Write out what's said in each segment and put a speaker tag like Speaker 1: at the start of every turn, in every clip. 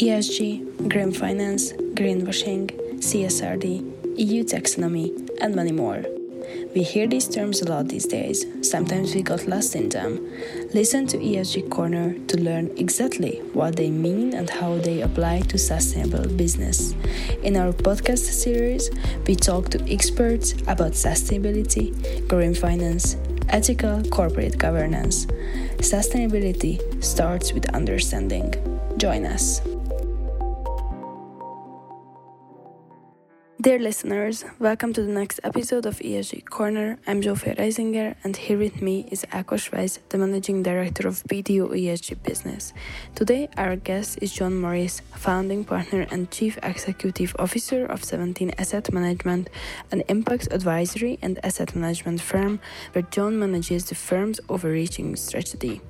Speaker 1: ESG, green finance, greenwashing, CSRD, EU taxonomy, and many more. We hear these terms a lot these days, sometimes we got lost in them. Listen to ESG Corner to learn exactly what they mean and how they apply to sustainable business. In our podcast series, we talk to experts about sustainability, green finance, ethical corporate governance. Sustainability starts with understanding. Join us. Dear listeners, welcome to the next episode of ESG Corner. I'm Zsófia Reizinger, and here with me is Ákos Veisz, the Managing Director of BDO ESG Business. Today, our guest is John Morris, founding partner and Chief Executive Officer of 17 Asset Management, an impact advisory and asset management firm where John manages the firm's overreaching strategy.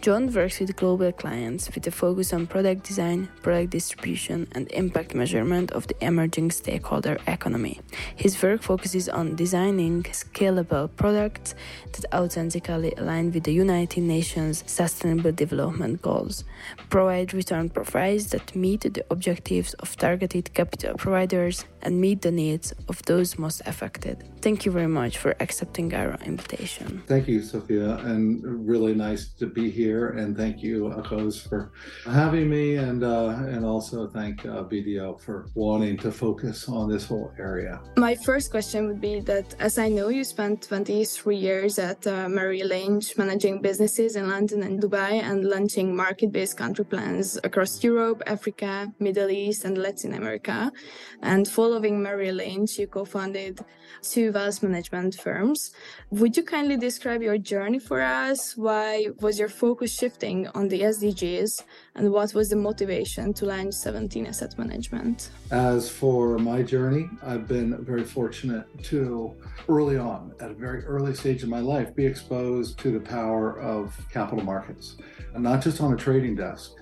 Speaker 1: John works with global clients with a focus on product design, product distribution, and impact measurement of the emerging stakeholder economy. His work focuses on designing scalable products that authentically align with the United Nations Sustainable Development Goals, provide return profiles that meet the objectives of targeted capital providers, and meet the needs of those most affected. Thank you very much for accepting our invitation.
Speaker 2: Thank you, Sophia, and really nice to be here. And thank you, Ákos, for having me, and uh, and also thank uh, BDO for wanting to focus on this whole area.
Speaker 1: My first question would be that, as I know, you spent 23 years at uh, Merrill Lynch, managing businesses in London and Dubai, and launching market-based country plans across Europe, Africa, Middle East, and Latin America. And following Merrill Lynch, you co-founded two wealth management firms. Would you kindly describe your journey for us? Why was your focus shifting on the SDGs and what was the motivation to launch 17 Asset Management?
Speaker 2: As for my journey, I've been very fortunate to early on, at a very early stage in my life, be exposed to the power of capital markets, and not just on a trading desk,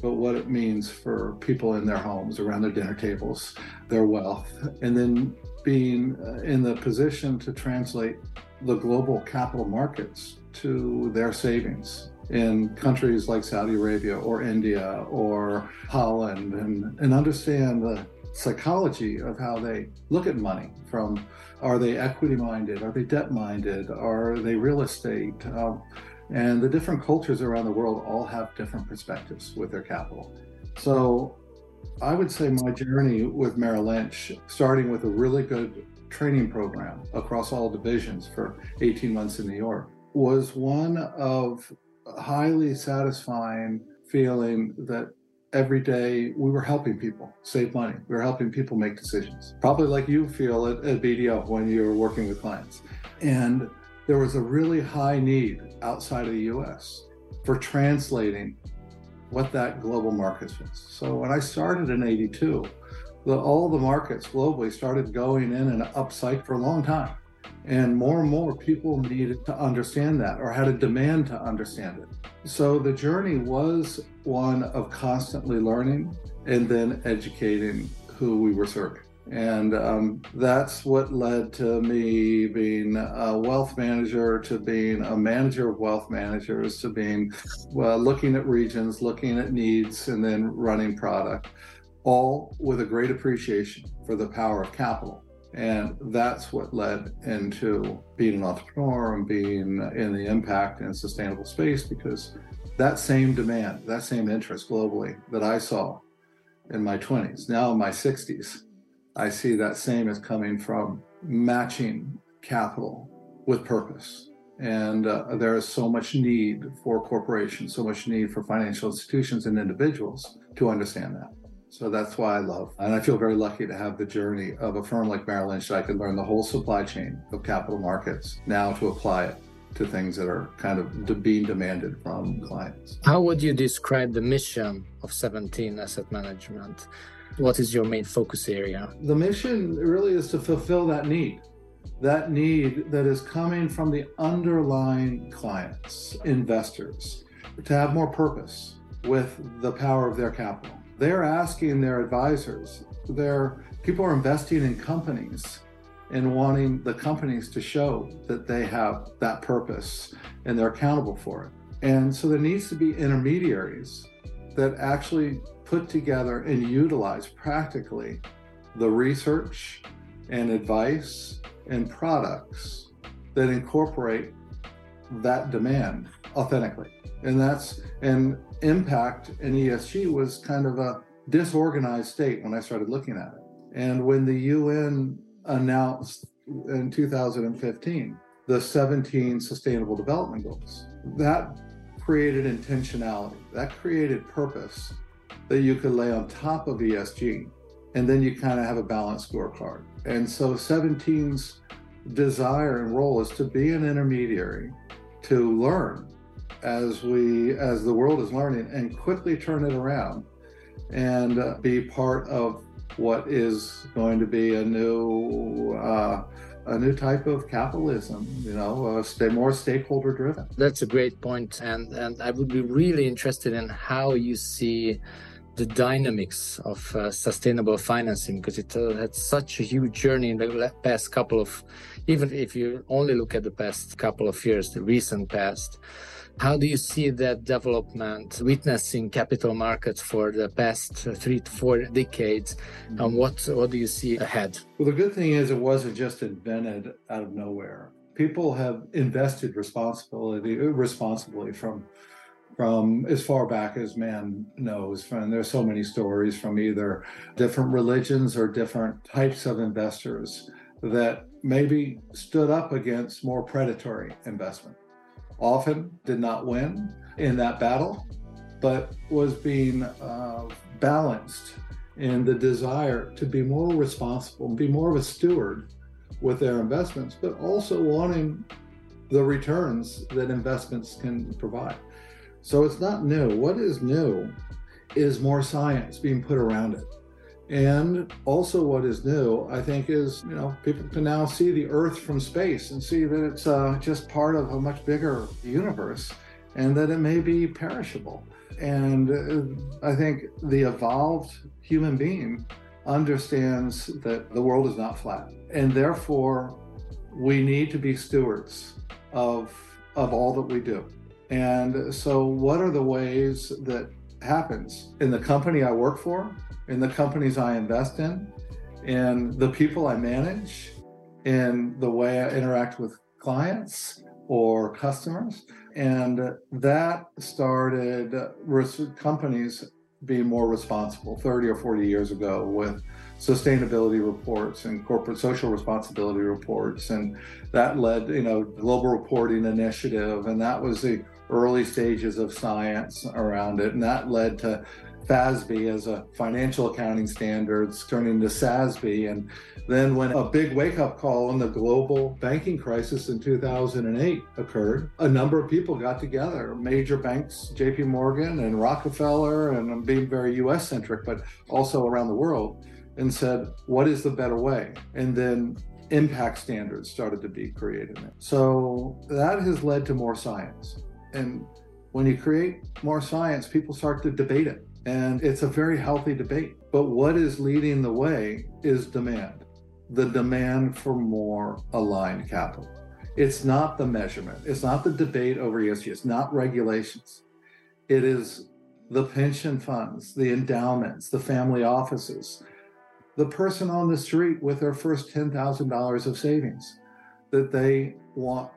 Speaker 2: but what it means for people in their homes, around their dinner tables, their wealth, and then being uh, in the position to translate the global capital markets to their savings in countries like Saudi Arabia or India or Holland and, and understand the psychology of how they look at money from are they equity minded are they debt minded are they real estate um, and the different cultures around the world all have different perspectives with their capital. So I would say my journey with Merrill Lynch, starting with a really good training program across all divisions for 18 months in New York, was one of highly satisfying feeling that every day we were helping people save money. We were helping people make decisions, probably like you feel at, at BDO when you're working with clients. And there was a really high need outside of the US for translating what that global market is. So when I started in 82, the, all the markets globally started going in an upside for a long time. And more and more people needed to understand that or had a demand to understand it. So the journey was one of constantly learning and then educating who we were serving. And um, that's what led to me being a wealth manager, to being a manager of wealth managers, to being looking at regions, looking at needs, and then running product, all with a great appreciation for the power of capital. And that's what led into being an entrepreneur and being in the impact and sustainable space because that same demand, that same interest globally that I saw in my 20s, now in my 60s, I see that same as coming from matching capital with purpose. And uh, there is so much need for corporations, so much need for financial institutions and individuals to understand that. So that's why I love, and I feel very lucky to have the journey of a firm like Merrill Lynch that I can learn the whole supply chain of capital markets now to apply it to things that are kind of being demanded from clients.
Speaker 3: How would you describe the mission of 17 Asset Management? What is your main focus area?
Speaker 2: The mission really is to fulfill that need. That need that is coming from the underlying clients, investors, to have more purpose with the power of their capital. They're asking their advisors, their people are investing in companies and wanting the companies to show that they have that purpose and they're accountable for it. And so there needs to be intermediaries that actually put together and utilize practically the research and advice and products that incorporate that demand authentically. And that's and impact and ESG was kind of a disorganized state when I started looking at it. And when the UN announced in 2015 the 17 sustainable development goals, that created intentionality, that created purpose that you could lay on top of ESG. And then you kind of have a balanced scorecard. And so 17's desire and role is to be an intermediary to learn as we as the world is learning and quickly turn it around and uh, be part of what is going to be a new uh, a new type of capitalism you know uh, stay more stakeholder driven
Speaker 3: that's a great point and and i would be really interested in how you see the dynamics of uh, sustainable financing because it uh, had such a huge journey in the past couple of even if you only look at the past couple of years the recent past how do you see that development witnessing capital markets for the past three to four decades? And what what do you see ahead?
Speaker 2: Well the good thing is it wasn't just invented out of nowhere. People have invested responsibility responsibly from from as far back as man knows. And there's so many stories from either different religions or different types of investors that maybe stood up against more predatory investment. Often did not win in that battle, but was being uh, balanced in the desire to be more responsible, and be more of a steward with their investments, but also wanting the returns that investments can provide. So it's not new. What is new is more science being put around it. And also, what is new, I think, is you know people can now see the Earth from space and see that it's uh, just part of a much bigger universe, and that it may be perishable. And uh, I think the evolved human being understands that the world is not flat, and therefore we need to be stewards of of all that we do. And so, what are the ways that happens? In the company I work for, in the companies I invest in, in the people I manage, in the way I interact with clients or customers? And that started companies being more responsible 30 or 40 years ago with sustainability reports and corporate social responsibility reports. And that led you know global reporting initiative. And that was the early stages of science around it. And that led to FASB as a financial accounting standards turning to SASB. And then when a big wake up call on the global banking crisis in 2008 occurred, a number of people got together, major banks, JP Morgan and Rockefeller, and I'm being very US centric, but also around the world, and said, what is the better way? And then impact standards started to be created. So that has led to more science. And when you create more science, people start to debate it. And it's a very healthy debate. But what is leading the way is demand the demand for more aligned capital. It's not the measurement, it's not the debate over ESG, it's not regulations. It is the pension funds, the endowments, the family offices, the person on the street with their first $10,000 of savings that they want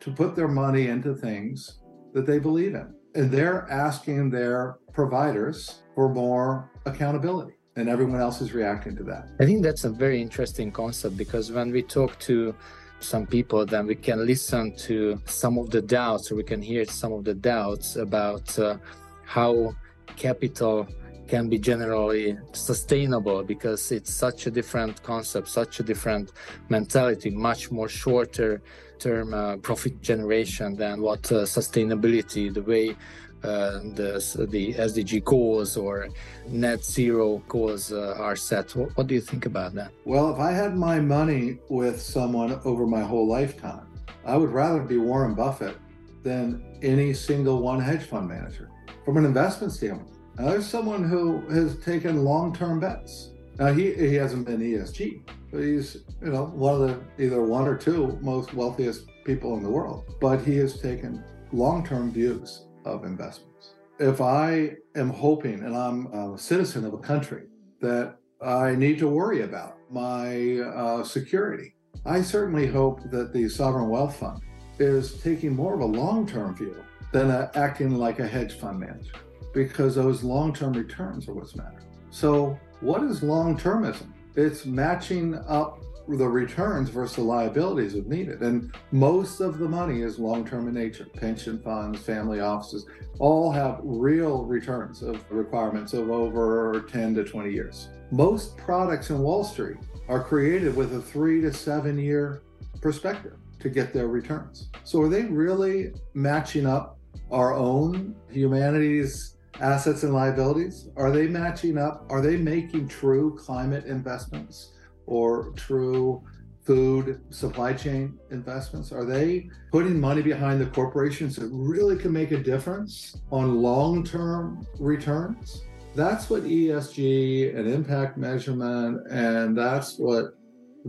Speaker 2: to put their money into things that they believe in. And they're asking their providers for more accountability. And everyone else is reacting to that.
Speaker 3: I think that's a very interesting concept because when we talk to some people, then we can listen to some of the doubts, or we can hear some of the doubts about uh, how capital can be generally sustainable because it's such a different concept, such a different mentality, much more shorter term uh, profit generation than what uh, sustainability, the way uh, the, the SDG goals or net zero goals uh, are set. What, what do you think about that?
Speaker 2: Well, if I had my money with someone over my whole lifetime, I would rather be Warren Buffett than any single one hedge fund manager from an investment standpoint. Now, there's someone who has taken long-term bets. Now, he, he hasn't been ESG, he's, you know, one of the either one or two most wealthiest people in the world. But he has taken long-term views of investments. if I am hoping and I'm a citizen of a country that I need to worry about my uh, security, I certainly hope that the sovereign wealth fund is taking more of a long term view than acting like a hedge fund manager because those long term returns are what's matter. So, what is long termism? It's matching up the returns versus the liabilities if needed. And most of the money is long term in nature. Pension funds, family offices all have real returns of requirements of over 10 to 20 years. Most products in Wall Street are created with a three to seven year perspective to get their returns. So are they really matching up our own humanity's assets and liabilities? Are they matching up? Are they making true climate investments or true food supply chain investments? Are they putting money behind the corporations that really can make a difference on long term returns? That's what ESG and impact measurement, and that's what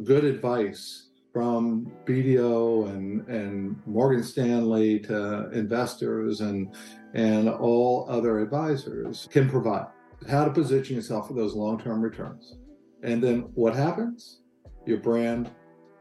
Speaker 2: good advice from BDO and, and Morgan Stanley to investors and, and all other advisors can provide. How to position yourself for those long term returns. And then what happens? Your brand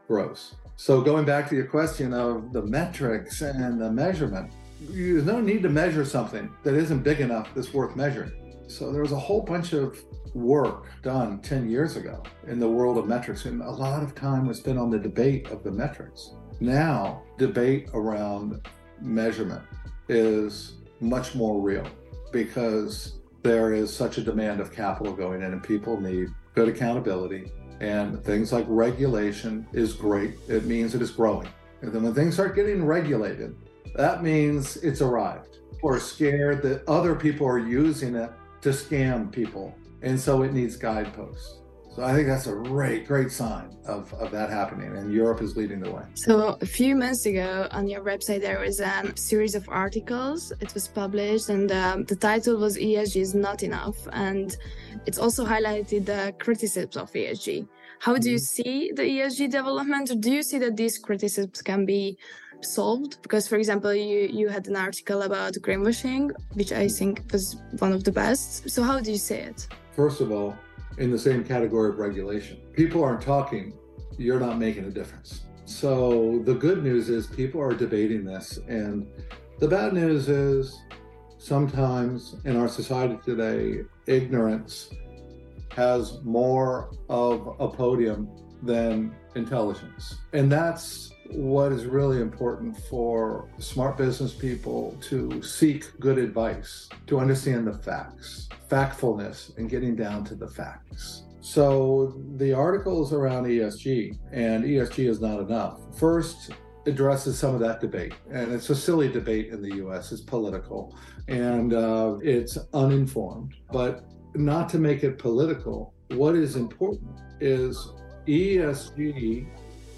Speaker 2: grows. So, going back to your question of the metrics and the measurement, there's no need to measure something that isn't big enough that's worth measuring. So there was a whole bunch of work done 10 years ago in the world of metrics, and a lot of time was spent on the debate of the metrics. Now, debate around measurement is much more real because there is such a demand of capital going in, and people need good accountability. And things like regulation is great, it means it is growing. And then when things start getting regulated, that means it's arrived. Or scared that other people are using it to scam people. And so it needs guideposts. So I think that's a great, great sign of, of that happening, and Europe is leading the way.
Speaker 4: So a few months ago on your website, there was a series of articles. It was published, and um, the title was "ESG is not enough," and it's also highlighted the criticisms of ESG. How do you mm-hmm. see the ESG development? Or do you see that these criticisms can be solved because for example you you had an article about greenwashing which i think was one of the best so how do you see it
Speaker 2: first of all in the same category of regulation. People aren't talking you're not making a difference. So the good news is people are debating this and the bad news is sometimes in our society today ignorance has more of a podium than intelligence. And that's what is really important for smart business people to seek good advice, to understand the facts, factfulness, and getting down to the facts. So the articles around ESG and ESG is not enough. First, addresses some of that debate, and it's a silly debate in the U.S. It's political and uh, it's uninformed. But not to make it political, what is important is ESG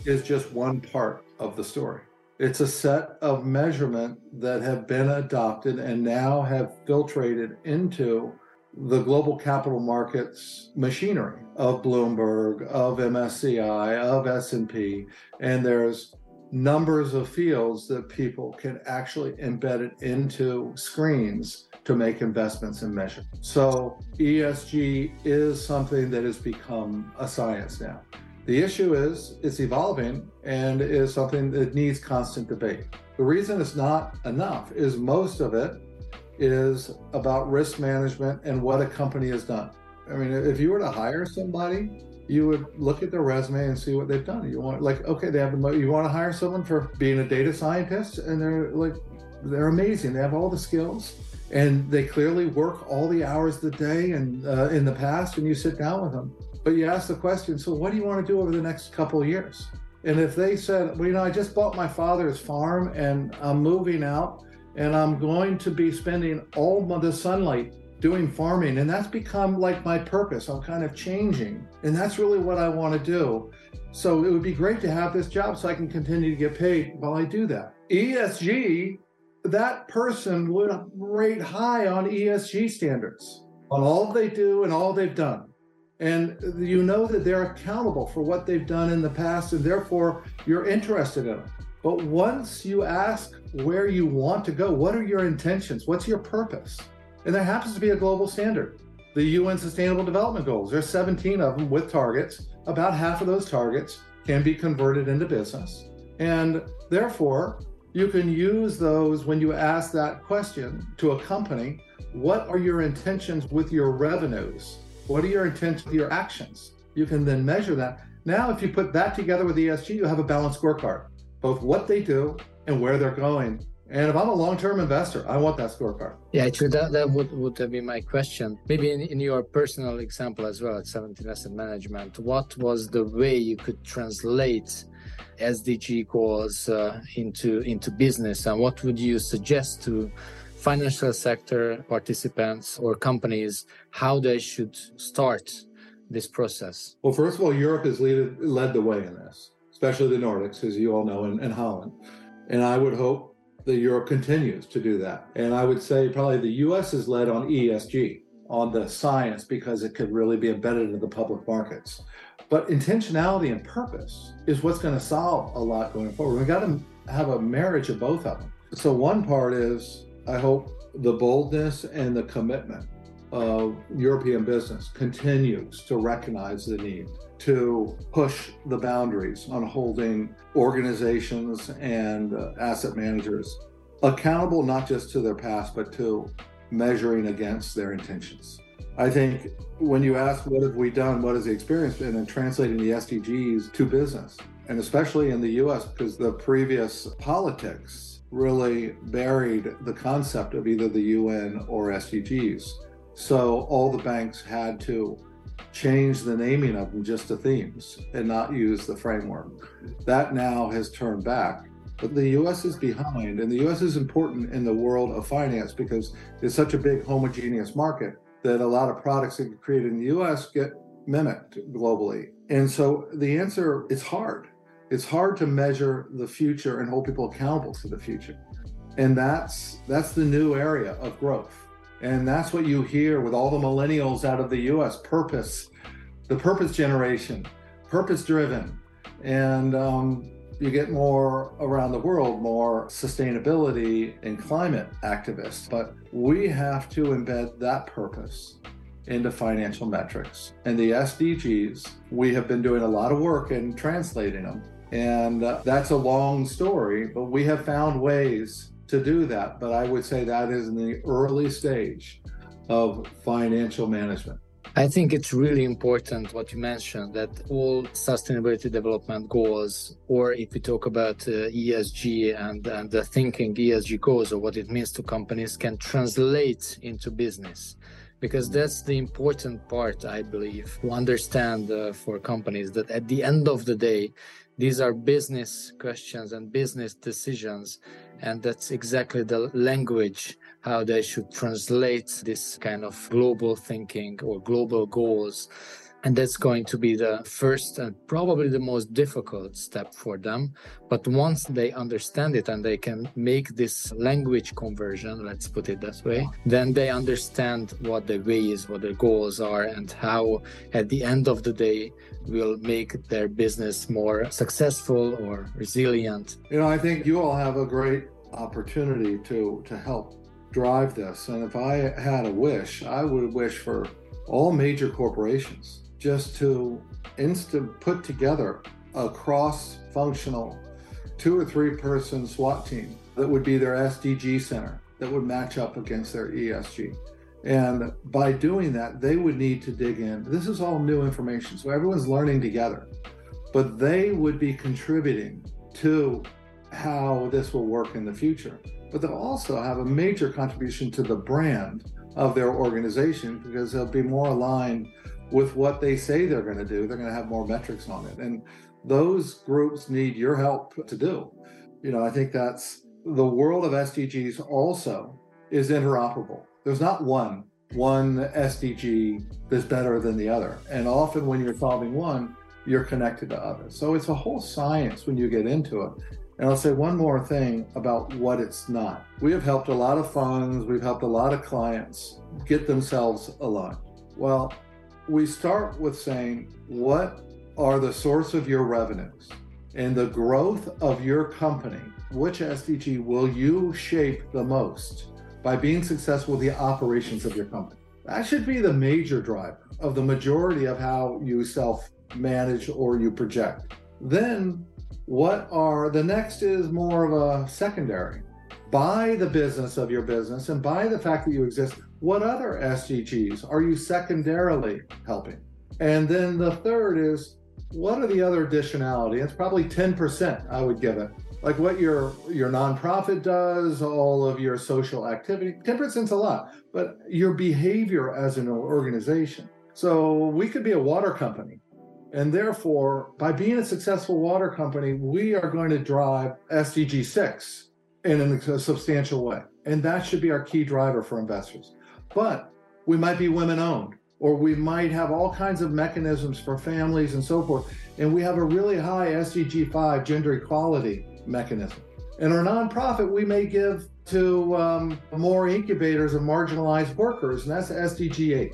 Speaker 2: is just one part of the story. It's a set of measurement that have been adopted and now have filtrated into the global capital markets machinery of Bloomberg, of MSCI, of S&P, and there's numbers of fields that people can actually embed it into screens to make investments and measure. So ESG is something that has become a science now. The issue is it's evolving and is something that needs constant debate. The reason it's not enough is most of it is about risk management and what a company has done. I mean, if you were to hire somebody, you would look at their resume and see what they've done. You want like, okay, they have the you want to hire someone for being a data scientist, and they're like, they're amazing. They have all the skills, and they clearly work all the hours of the day and uh, in the past. And you sit down with them, but you ask the question, so what do you want to do over the next couple of years? And if they said, well, you know, I just bought my father's farm and I'm moving out and I'm going to be spending all of the sunlight doing farming, and that's become like my purpose. I'm kind of changing, and that's really what I want to do. So it would be great to have this job so I can continue to get paid while I do that. ESG, that person would rate high on ESG standards on all they do and all they've done and you know that they're accountable for what they've done in the past and therefore you're interested in them but once you ask where you want to go what are your intentions what's your purpose And there happens to be a global standard. The UN Sustainable Development Goals, there's 17 of them with targets. About half of those targets can be converted into business. And therefore, you can use those when you ask that question to a company what are your intentions with your revenues? What are your intentions with your actions? You can then measure that. Now, if you put that together with ESG, you have a balanced scorecard, both what they do and where they're going. And if I'm a long-term investor, I want that scorecard.
Speaker 3: Yeah, actually, that, that would, would be my question. Maybe in, in your personal example as well at 17 Asset Management, what was the way you could translate SDG goals uh, into into business, and what would you suggest to financial sector participants or companies how they should start this process?
Speaker 2: Well, first of all, Europe has lead, led the way in this, especially the Nordics, as you all know, and, and Holland. And I would hope that Europe continues to do that. And I would say probably the US is led on ESG, on the science, because it could really be embedded into the public markets. But intentionality and purpose is what's going to solve a lot going forward. We got to have a marriage of both of them. So one part is I hope the boldness and the commitment of European business continues to recognize the need to push the boundaries on holding organizations and uh, asset managers accountable not just to their past but to measuring against their intentions. I think when you ask what have we done, what has the experience been in translating the SDGs to business, and especially in the US, because the previous politics really buried the concept of either the UN or SDGs. So all the banks had to change the naming of them just to themes and not use the framework. That now has turned back. But the US is behind, and the US is important in the world of finance because it's such a big homogeneous market that a lot of products that get created in the US get mimicked globally. And so the answer is hard. It's hard to measure the future and hold people accountable to the future. And that's that's the new area of growth. And that's what you hear with all the millennials out of the US purpose, the purpose generation, purpose driven. And um, you get more around the world, more sustainability and climate activists. But we have to embed that purpose into financial metrics. And the SDGs, we have been doing a lot of work in translating them. And uh, that's a long story, but we have found ways to do that. But I would say that is in the early stage of financial management.
Speaker 3: I think it's really important what you mentioned that all sustainability development goals, or if we talk about uh, ESG and, and the thinking ESG goals or what it means to companies, can translate into business. Because that's the important part, I believe, to understand uh, for companies that at the end of the day, these are business questions and business decisions. And that's exactly the language how they should translate this kind of global thinking or global goals. And that's going to be the first and probably the most difficult step for them. But once they understand it and they can make this language conversion, let's put it that way, then they understand what the way is, what their goals are, and how at the end of the day will make their business more successful or resilient.
Speaker 2: You know, I think you all have a great opportunity to to help drive this. And if I had a wish, I would wish for all major corporations just to instant put together a cross functional two or three person SWAT team that would be their SDG center that would match up against their ESG. And by doing that, they would need to dig in. This is all new information, so everyone's learning together. But they would be contributing to how this will work in the future but they'll also have a major contribution to the brand of their organization because they'll be more aligned with what they say they're going to do. They're going to have more metrics on it. And those groups need your help to do. You know, I think that's the world of SDGs also is interoperable. There's not one one SDG that's better than the other. And often when you're solving one, you're connected to others. So it's a whole science when you get into it. And I'll say one more thing about what it's not. We have helped a lot of funds, we've helped a lot of clients get themselves aligned. Well, we start with saying, what are the source of your revenues and the growth of your company? Which SDG will you shape the most by being successful with the operations of your company. That should be the major driver of the majority of how you self manage or you project. Then, what are the next is more of a secondary. By the business of your business and by the fact that you exist, what other SDGs are you secondarily helping? And then the third is what are the other additionality? It's probably 10%, I would give it. Like what your your nonprofit does, all of your social activity. 10% is a lot, but your behavior as an organization. So we could be a water company. And therefore, by being a successful water company, we are going to drive SDG 6 in a substantial way. And that should be our key driver for investors. But we might be women owned or we might have all kinds of mechanisms for families and so forth. And we have a really high SDG 5 gender equality mechanism. In our nonprofit, we may give to um, more incubators of marginalized workers, and that's SDG 8.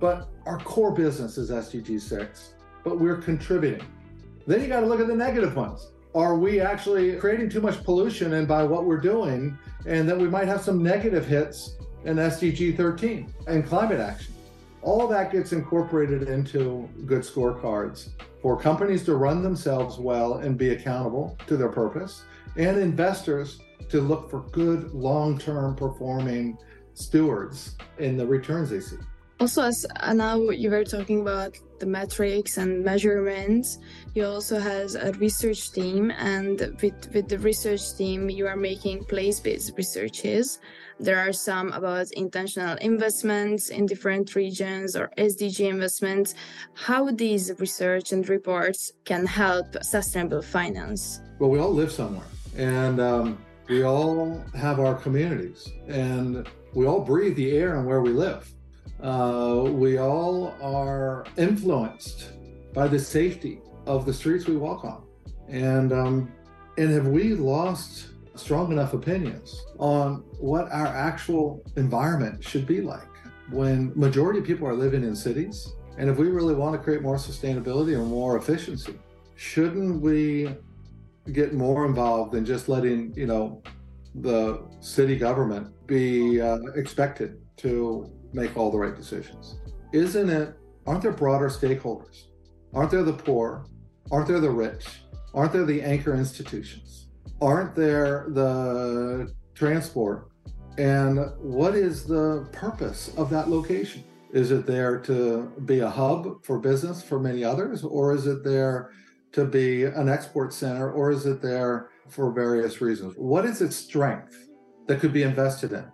Speaker 2: But our core business is SDG 6, but we're contributing. Then you got to look at the negative ones. Are we actually creating too much pollution and by what we're doing, and that we might have some negative hits in SDG 13 and climate action? All that gets incorporated into good scorecards for companies to run themselves well and be accountable to their purpose, and investors to look for good long term performing stewards in the returns they see.
Speaker 4: Also, as now you were talking about the metrics and measurements, you also has a research team, and with with the research team, you are making place based researches. There are some about intentional investments in different regions or SDG investments. How these research and reports can help sustainable finance?
Speaker 2: Well, we all live somewhere, and um, we all have our communities, and we all breathe the air and where we live. Uh, we all are influenced by the safety of the streets we walk on, and um, and have we lost strong enough opinions on what our actual environment should be like? When majority of people are living in cities and if we really want to create more sustainability and more efficiency shouldn't we get more involved than just letting you know the city government be uh, expected to make all the right decisions isn't it aren't there broader stakeholders aren't there the poor aren't there the rich aren't there the anchor institutions aren't there the transport? And what is the purpose of that location? Is it there to be a hub for business for many others, or is it there to be an export center, or is it there for various reasons? What is its strength that could be invested in?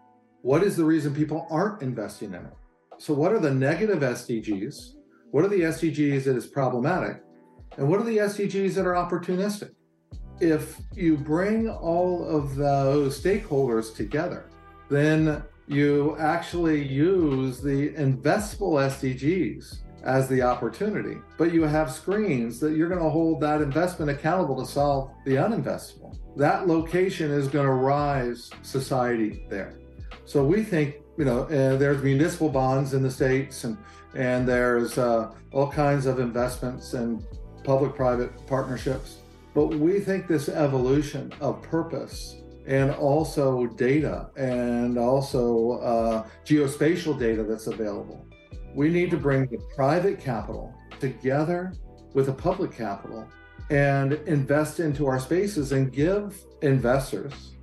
Speaker 2: What is the reason people aren't investing in it? So, what are the negative SDGs? What are the SDGs that is problematic? And what are the SDGs that are opportunistic? if you bring all of those stakeholders together, then you actually use the investable SDGs as the opportunity, but you have screens that you're going to hold that investment accountable to solve the uninvestable. That location is going to rise society there. So we think, you know, uh, there's municipal bonds in the states, and and there's uh, all kinds of investments and public-private partnerships. But we think this evolution of purpose and also data and also uh, geospatial data that's available, we need to bring the private capital together with the public capital and invest into our spaces and give investors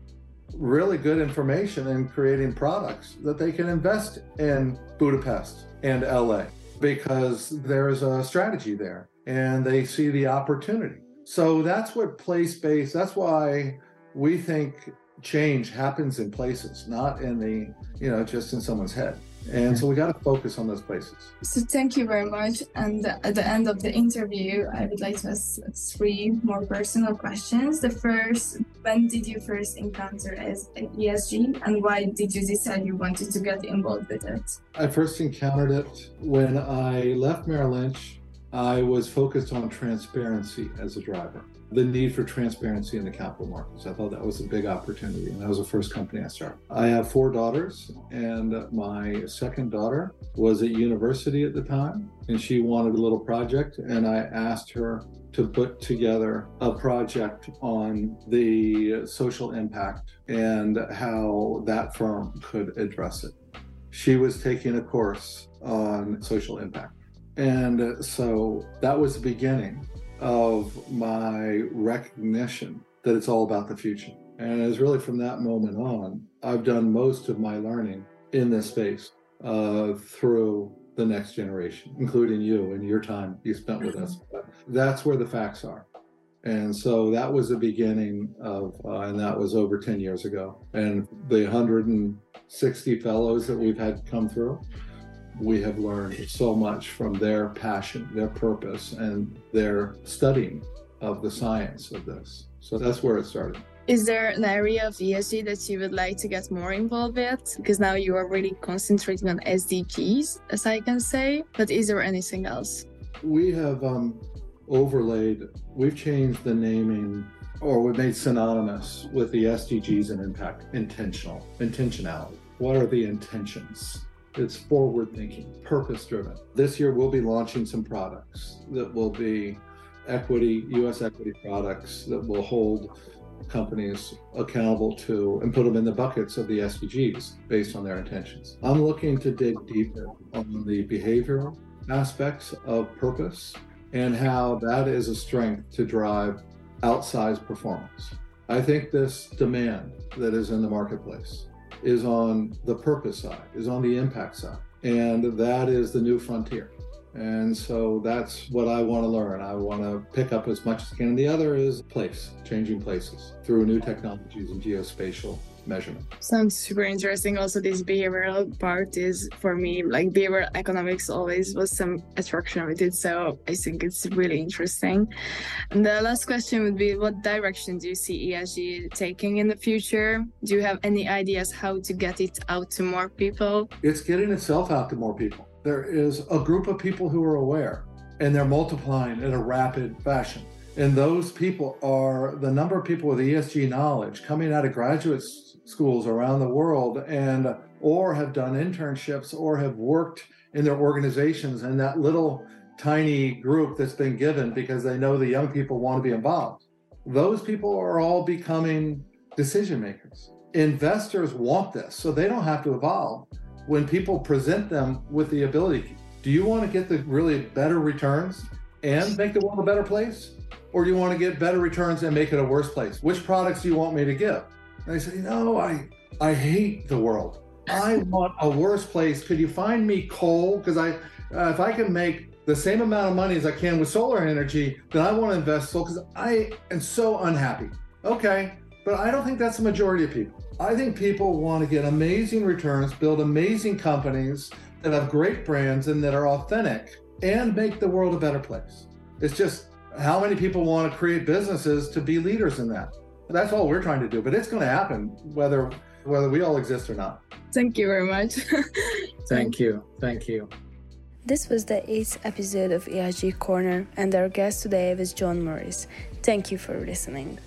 Speaker 2: really good information in creating products that they can invest in Budapest and LA because there's a strategy there and they see the opportunity. So that's what place based, that's why we think change happens in places, not in the, you know, just in someone's head. And so we got to focus on those places.
Speaker 4: So thank you very much. And at the end of the interview, I would like to ask three more personal questions. The first, when did you first encounter ESG and why did you decide you wanted to get involved with it?
Speaker 2: I first encountered it when I left Merrill Lynch I was focused on transparency as a driver. The need for transparency in the capital markets. I thought that was a big opportunity, and that was the first company I started. I have four daughters, and my second daughter was at university at the time, and she wanted a little project, and I asked her to put together a project on the social impact and how that firm could address it. She was taking a course on social impact. And so that was the beginning of my recognition that it's all about the future. And it's really from that moment on, I've done most of my learning in this space uh, through the next generation, including you and your time you spent with us. But that's where the facts are. And so that was the beginning of, uh, and that was over 10 years ago. And the 160 fellows that we've had come through, we have learned so much from their passion, their purpose, and their studying of the science of this. So that's where it started.
Speaker 4: Is there an area of ESG that you would like to get more involved with? Because now you are really concentrating on SDGs, as I can say. But is there anything else?
Speaker 2: We have um, overlaid, we've changed the naming or we made synonymous with the SDGs and impact intentional, intentionality. What are the intentions? It's forward thinking, purpose driven. This year, we'll be launching some products that will be equity, US equity products that will hold companies accountable to and put them in the buckets of the SDGs based on their intentions. I'm looking to dig deeper on the behavioral aspects of purpose and how that is a strength to drive outsized performance. I think this demand that is in the marketplace is on the purpose side, is on the impact side. And that is the new frontier. And so that's what I want to learn. I want to pick up as much as I can. the other is place, changing places through new technologies and geospatial measurement.
Speaker 4: Sounds super interesting. Also, this behavioral part is for me like behavioral economics always was some attraction with it. So I think it's really interesting. And the last question would be what direction do you see ESG taking in the future? Do you have any ideas how to get it out to more people?
Speaker 2: It's getting itself out to more people. There is a group of people who are aware and they're multiplying in a rapid fashion. And those people are the number of people with ESG knowledge coming out of graduate schools around the world and or have done internships or have worked in their organizations and that little tiny group that's been given because they know the young people want to be involved. Those people are all becoming decision makers. Investors want this, so they don't have to evolve. When people present them with the ability, do you want to get the really better returns and make the world a better place? Or do you want to get better returns and make it a worse place? Which products do you want me to give? And I said, no, I I hate the world. I want a worse place. Could you find me coal? Because I, uh, if I can make the same amount of money as I can with solar energy, then I want to invest solar because I am so unhappy. Okay, but I don't think that's the majority of people. I think people want to get amazing returns, build amazing companies that have great brands and that are authentic, and make the world a better place. It's just how many people want to create businesses to be leaders in that. That's all we're trying to do, but it's going to happen whether whether we all exist or not.
Speaker 4: Thank you very much.
Speaker 3: Thank you. Thank you.
Speaker 4: This was the eighth episode of ESG Corner, and our guest today was John Morris. Thank you for listening.